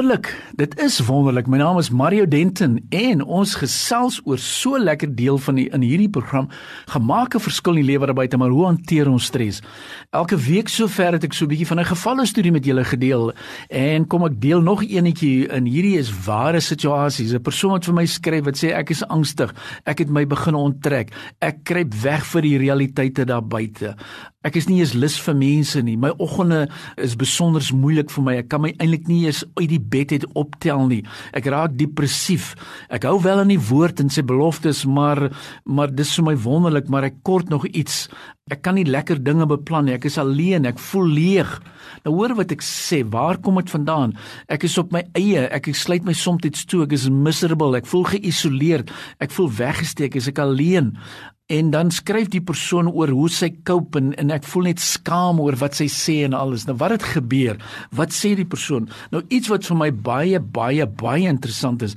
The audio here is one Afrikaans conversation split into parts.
Wonderlik. Dit is wonderlik. My naam is Mario Denton en ons gesels oor so lekker deel van die in hierdie program gemaak 'n verskil in die lewe daarbuiten, maar hoe hanteer ons stres? Elke week sover het ek so 'n bietjie van 'n gevalle storie met julle gedeel en kom ek deel nog eenetjie in hierdie is ware situasies. 'n Persoon wat vir my skryf wat sê ek is angstig. Ek het my begin onttrek. Ek kruip weg vir die realiteite daar buite. Ek is nie eens lus vir mense nie. My oggende is besonder moeilik vir my. Ek kan my eintlik nie eens uit die bed uit optel nie. Ek raak depressief. Ek hou wel aan die woord en sy beloftes, maar maar dis vir my wonderlik, maar ek kort nog iets. Ek kan nie lekker dinge beplan nie. Ek is alleen. Ek voel leeg. Nou hoor wat ek sê. Waar kom dit vandaan? Ek is op my eie. Ek sluit my soms toe. Ek is miserable. Ek voel geïsoleerd. Ek voel weggesteek. Ek is alleen en dan skryf die persoon oor hoe sy cope en, en ek voel net skaam oor wat sy sê en alles. Nou wat het gebeur? Wat sê die persoon? Nou iets wat vir my baie baie baie interessant is,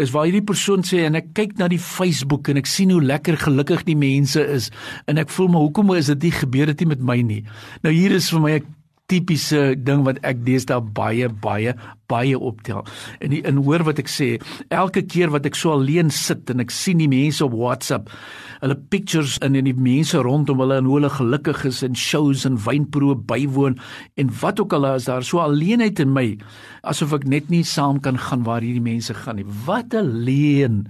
is waar hierdie persoon sê en ek kyk na die Facebook en ek sien hoe lekker gelukkig die mense is en ek voel maar hoekom is dit nie gebeur dit nie met my nie. Nou hier is vir my 'n tipiese ding wat ek deesdae baie baie baie optel. En die, en hoor wat ek sê, elke keer wat ek so alleen sit en ek sien die mense op WhatsApp hulle pictures in en die mense rondom hulle en hoe hulle gelukkig is en shows en wynproe bywoon en wat ook al is daar so alleenheid in my asof ek net nie saam kan gaan waar hierdie mense gaan nie. Wat alleen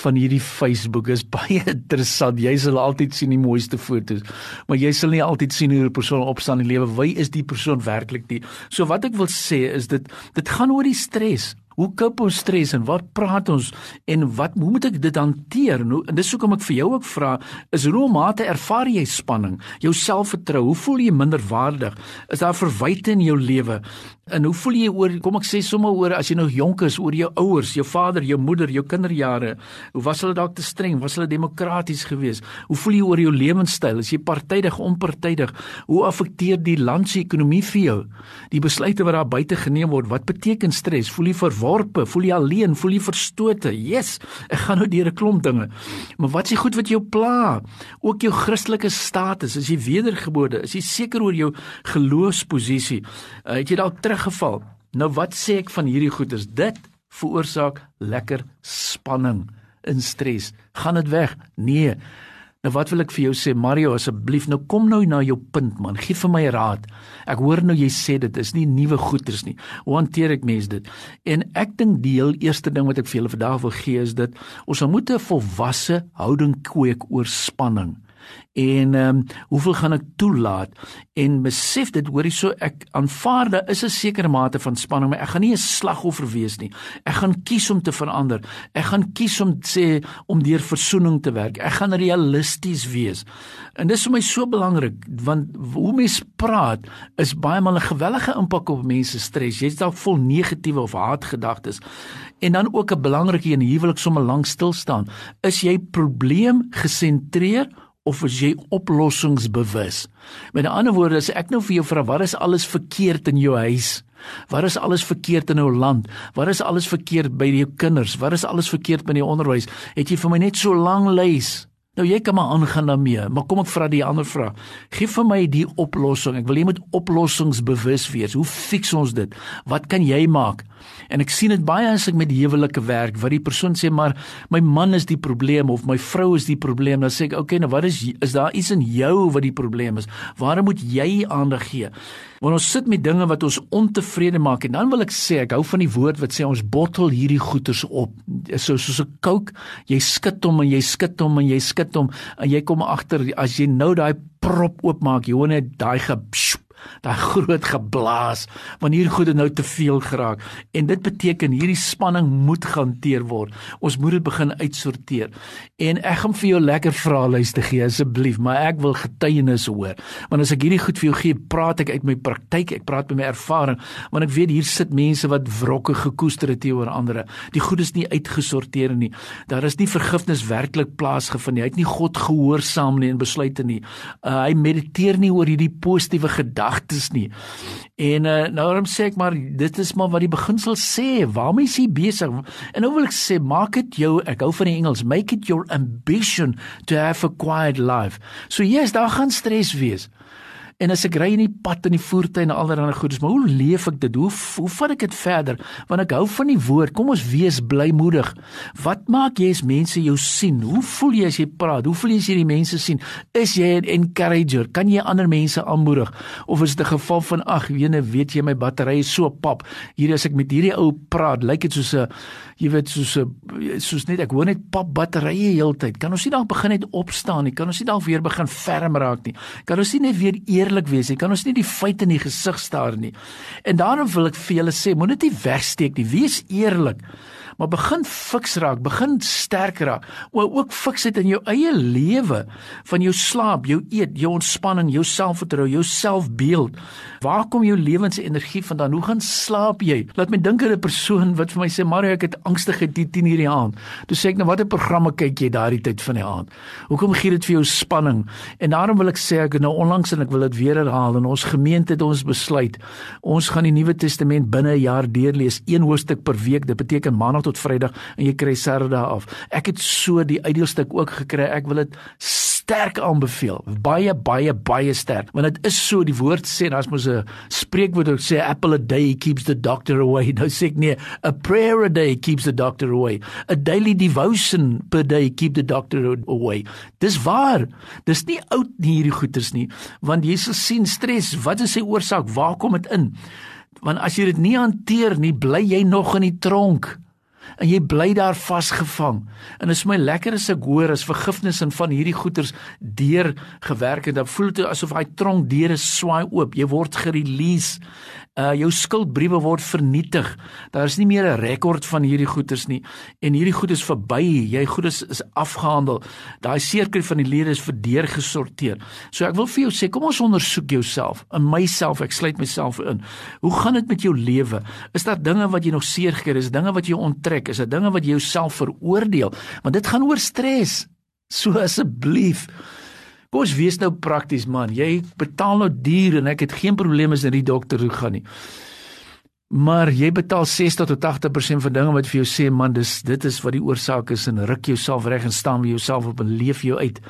van hierdie Facebook is. Baie interessant. Jy sal altyd sien die mooiste fotos maar jy sal nie altyd sien hoe 'n persoon opstaan in die lewe. Wie is die persoon werklik nie? So wat ek wil sê is dit dit gaan oor die stres Hoe koop ons stres en wat praat ons en wat hoe moet ek dit hanteer? Nou en dis hoekom ek vir jou ook vra, is hoe mate ervaar jy spanning? Jou selfvertroue, hoe voel jy minder waardig? Is daar verwyte in jou lewe? En hoe voel jy oor kom ek sê sommer oor as jy nog jonk is oor jou ouers, jou vader, jou moeder, jou kinderjare? Hoe was hulle dalk te streng? Was hulle demokraties geweest? Hoe voel jy oor jou lewenstyl? Is jy partydig, onpartydig? Hoe affekteer die land se ekonomie vir jou? Die besluite wat daar buite geneem word, wat beteken stres? Voel jy verworpe? Voel jy alleen? Voel jy verstote? Yes, ek gaan nou deur 'n klomp dinge. Maar wat s'ie goed wat jou pla? Ook jou Christelike status, as jy wedergebore, is jy seker oor jou geloofsposisie? Uh, het jy dalk teruggeval. Nou wat sê ek van hierdie goeders? Dit veroorsaak lekker spanning in stres. Gaan dit weg? Nee. Nou wat wil ek vir jou sê Mario asseblief nou kom nou na jou punt man. Gee vir my raad. Ek hoor nou jy sê dit is nie nuwe goeders nie. Hoe hanteer ek mense dit? En ek dink die heel eerste ding wat ek vir julle vandag wil gee is dit ons moet 'n volwasse houding kweek oor spanning en ehm um, hoeveel gaan ek toelaat? En besef dit hoorie so ek aanvaar daar is 'n sekere mate van spanning maar ek gaan nie 'n slagoffer wees nie. Ek gaan kies om te verander. Ek gaan kies om sê om deur versoening te werk. Ek gaan realisties wees. En dis vir my so belangrik want hoe mense praat is baie maal 'n gewellige impak op mense stres. Jy's dalk vol negatiewe of haatgedagtes. En dan ook 'n belangrike een huwelik sommer lank stil staan. Is jy probleem gesentreer of is jy oplossingsbewus? Met ander woorde, as ek nou vir jou vra wat is alles verkeerd in jou huis? Wat is alles verkeerd in jou land? Wat is alles verkeerd by jou kinders? Wat is alles verkeerd by die onderwys? Het jy vir my net so lank lys? Nou jy kan maar aangaan daarmee, maar kom ek vra die ander vraag. Gee vir my die oplossing. Ek wil jy moet oplossingsbewus wees. Hoe fix ons dit? Wat kan jy maak? En ek sien dit baie as ek met huwelike werk, wat die persoon sê maar my man is die probleem of my vrou is die probleem, dan sê ek, "Oké, okay, nou wat is is daar iets in jou wat die probleem is? Waarom moet jy aandag gee?" Want ons sit met dinge wat ons ontevrede maak en dan wil ek sê ek hou van die woord wat sê ons bottel hierdie goeters op. So soos 'n kook, jy skud hom en jy skud hom en jy skud hom en jy kom agter as jy nou daai prop oopmaak, jy hoor net daai ge daai groot geblaas want hier goed het nou te veel geraak en dit beteken hierdie spanning moet gehanteer word. Ons moet dit begin uitsorteer. En ek gaan vir jou lekker vraelys te gee asseblief, maar ek wil getuienis hoor. Want as ek hierdie goed vir jou gee, praat ek uit my praktyk, ek praat met my ervaring, want ek weet hier sit mense wat wrokke gekoester het teenoor ander. Die goed is nie uitgesorteer nie. Daar is nie vergifnis werklik plaasgevind nie. Hy het nie God gehoorsaam nie en besluite nie. Uh, hy mediteer nie oor hierdie positiewe gedagtes nie. En uh, nou dan sê ek maar dit is maar wat die beginsel sê. Waarmee is hy besig? En nou wil ek sê maak dit jou ek hou van die Engels, make it your ambition to have a quiet life. So yes, daar gaan stres wees. En as ek ry in die pad in die voertuig en allerlei goedes, maar hoe leef ek dit? Hoe hoe vat ek dit verder? Want ek hou van die woord. Kom ons wees blymoedig. Wat maak jy as mense jou sien? Hoe voel jy as jy praat? Hoe voel jy as jy die mense sien? Is jy 'n encourager? Kan jy ander mense aanmoedig? Of is dit 'n geval van ag, wene, weet jy my battery is so pap. Hier as ek met hierdie ou praat, lyk dit soos 'n jy weet soos 'n soos net ek hoor net pap batterye heeltyd. Kan ons nie dalk begin net opstaan nie? Kan ons nie dalk weer begin ferm raak nie? Kan ons nie net weer eerlik wees nie? Kan ons nie die feite in die gesig staar nie? En daarom wil ek vir julle sê, moenie dit wegsteek nie. Wees eerlik maar begin fiks raak, begin sterk raak. O, ook fiks dit in jou eie lewe, van jou slaap, jou eet, jou ontspanning, jou selfvertroue, jou selfbeeld. Waar kom jou lewensenergie vandaan? Hoe gaan slaap jy? Laat my dink aan 'n persoon wat vir my sê, "Mario, ek het angstigheid teen 10:00 die aand." Toe sê ek, "Nou watter programme kyk jy daardie tyd van die aand? Hoekom gee dit vir jou spanning?" En daarom wil ek sê ek nou onlangs en ek wil dit weer herhaal in ons gemeente het ons besluit, ons gaan die Nuwe Testament binne 'n jaar deurlees, een hoofstuk per week. Dit beteken maandag tot Vrydag en jy kry Saterdag af. Ek het so die uitdeelstuk ook gekry. Ek wil dit sterk aanbeveel. Baie baie baie sterk. Want dit is so die woord sê, daar's mos 'n spreekwoord wat sê apple a day keeps the doctor away. Nou sê ek nee, a prayer a day keeps the doctor away. A daily devotion per day keep the doctor away. Dis waar. Dis nie oud nie hierdie goeters nie, want Jesus sien stres. Wat is sy oorsaak? Waar kom dit in? Want as jy dit nie hanteer nie, bly jy nog in die tronk en jy bly daar vasgevang. En dit is my lekker as ek hoor as vergifnis en van hierdie goeters deur gewerk het, dan voel dit asof hy tronk deure swaai oop. Jy word gerelease uh jou skuldbriewe word vernietig. Daar is nie meer 'n rekord van hierdie goederes nie en hierdie goed is verby. Jy goederes is afgehandel. Daai seerkry van die lede is verdeur gesorteer. So ek wil vir jou sê, kom ons ondersoek jouself. In myself, ek sluit myself in. Hoe gaan dit met jou lewe? Is daar dinge wat jy nog seer gekry het? Is dinge wat jou onttrek? Is dit dinge wat jy jouself veroordeel? Want dit gaan oor stres. So asseblief Kom ons wees nou prakties man. Jy betaal nou duur en ek het geen probleme as jy na die dokter toe gaan nie. Maar jy betaal 60 tot 80% van dinge wat vir jou sê man dis dit is wat die oorsaak is en ruk jouself reg en staan vir jouself op en leef jou uit.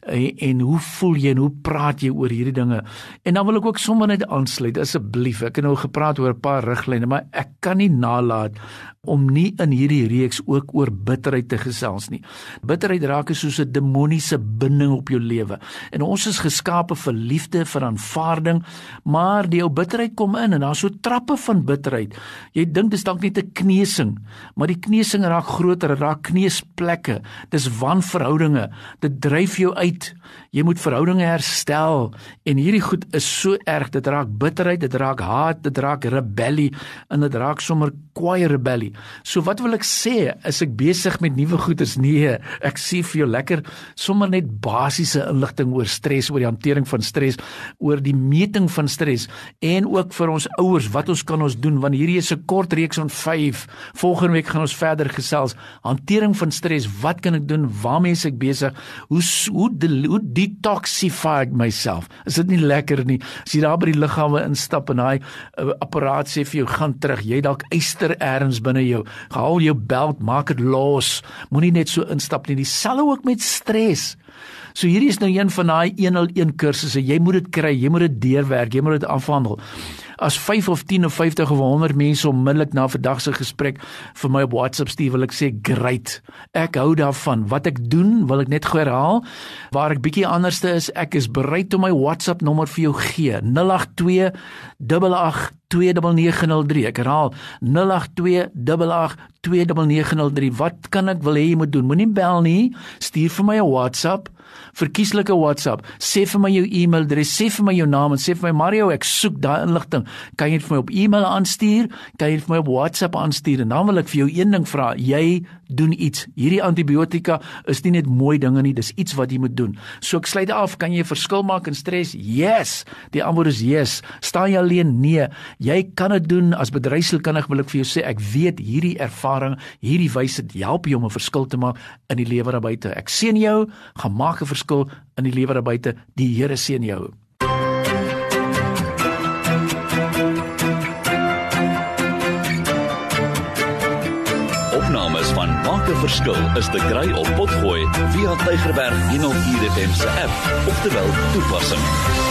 En, en hoe voel jy en hoe praat jy oor hierdie dinge? En dan wil ek ook sommer net aansluit asseblief. Ek het nou gepraat oor 'n paar riglyne, maar ek kan nie nalat om nie in hierdie reeks ook oor bitterheid te gesels nie. Bitterheid raak is soos 'n demoniese binding op jou lewe. En ons is geskape vir liefde, vir aanvaarding, maar die ou bitterheid kom in en daar's so trappe van bitterheid. Jy dink dit is dalk net 'n kneusing, maar die kneusing raak groter, raak kneusplekke. Dis wanverhoudinge. Dit dryf jou uit. Jy moet verhoudinge herstel en hierdie goed is so erg. Dit raak bitterheid, dit raak haat, dit raak rebellie en dit raak sommer kwaai rebellie. So wat wil ek sê? Is ek besig met nuwe goeders? Nee, ek sê vir jou lekker sommer net basiese inligting oor stres, oor die hantering van stres, oor die meting van stres en ook vir ons ouers wat ons kan ons doen want hierdie is 'n kort reeks van 5. Volgende week gaan ons verder gesels. Hantering van stres, wat kan ek doen? Waarmee is ek besig? Hoe hoe hoe detoxify ek myself? Is dit nie lekker nie? As jy daar by die liggawe instap en daai uh, apparaat sê vir jou gaan terug, jy dalk eister eers binne jou. Haal jou belt, maak dit los. Moenie net so instap nie. Dieselfde ook met stres. So hierdie is nou een van daai 101 kursusse. Jy moet dit kry, jy moet dit deurwerk, jy moet dit afhandel as 5 of 10 of 50 of 100 mense onmiddellik na vandag se gesprek vir my op WhatsApp stuur wil ek sê great. Ek hou daarvan. Wat ek doen, wil ek net gou herhaal. Waar ek bietjie anderste is, ek is bereid om my WhatsApp nommer vir jou gee. 082 8829903. Ek herhaal 082882903. Wat kan ek wil hê jy moet doen? Moenie bel nie. Stuur vir my 'n WhatsApp 082 verkieslike WhatsApp. Sê vir my jou e-mailadres, sê vir my jou naam en sê vir my Mario, ek soek daai inligting. Kan jy dit vir my op e-mail aanstuur? Kan jy dit vir my op WhatsApp aanstuur? En dan wil ek vir jou een ding vra. Jy doen iets. Hierdie antibiotika is nie net mooi dinge nie, dis iets wat jy moet doen. So ek sluit af, kan jy 'n verskil maak in stres? Yes. Die antwoord is yes. Staan jy alleen? Nee. Jy kan dit doen as bedryfskundig wil ek vir jou sê, ek weet hierdie ervaring, hierdie wysheid help jou om 'n verskil te maak in die lewe daar buite. Ek sien jou, gaan maak 'n verskil in die lewe daar buite. Die Here seën jou. Opnames van Maak 'n Verskil is te kry op Potgooi via Tigerberg 104 FM se app of te wel toepassing.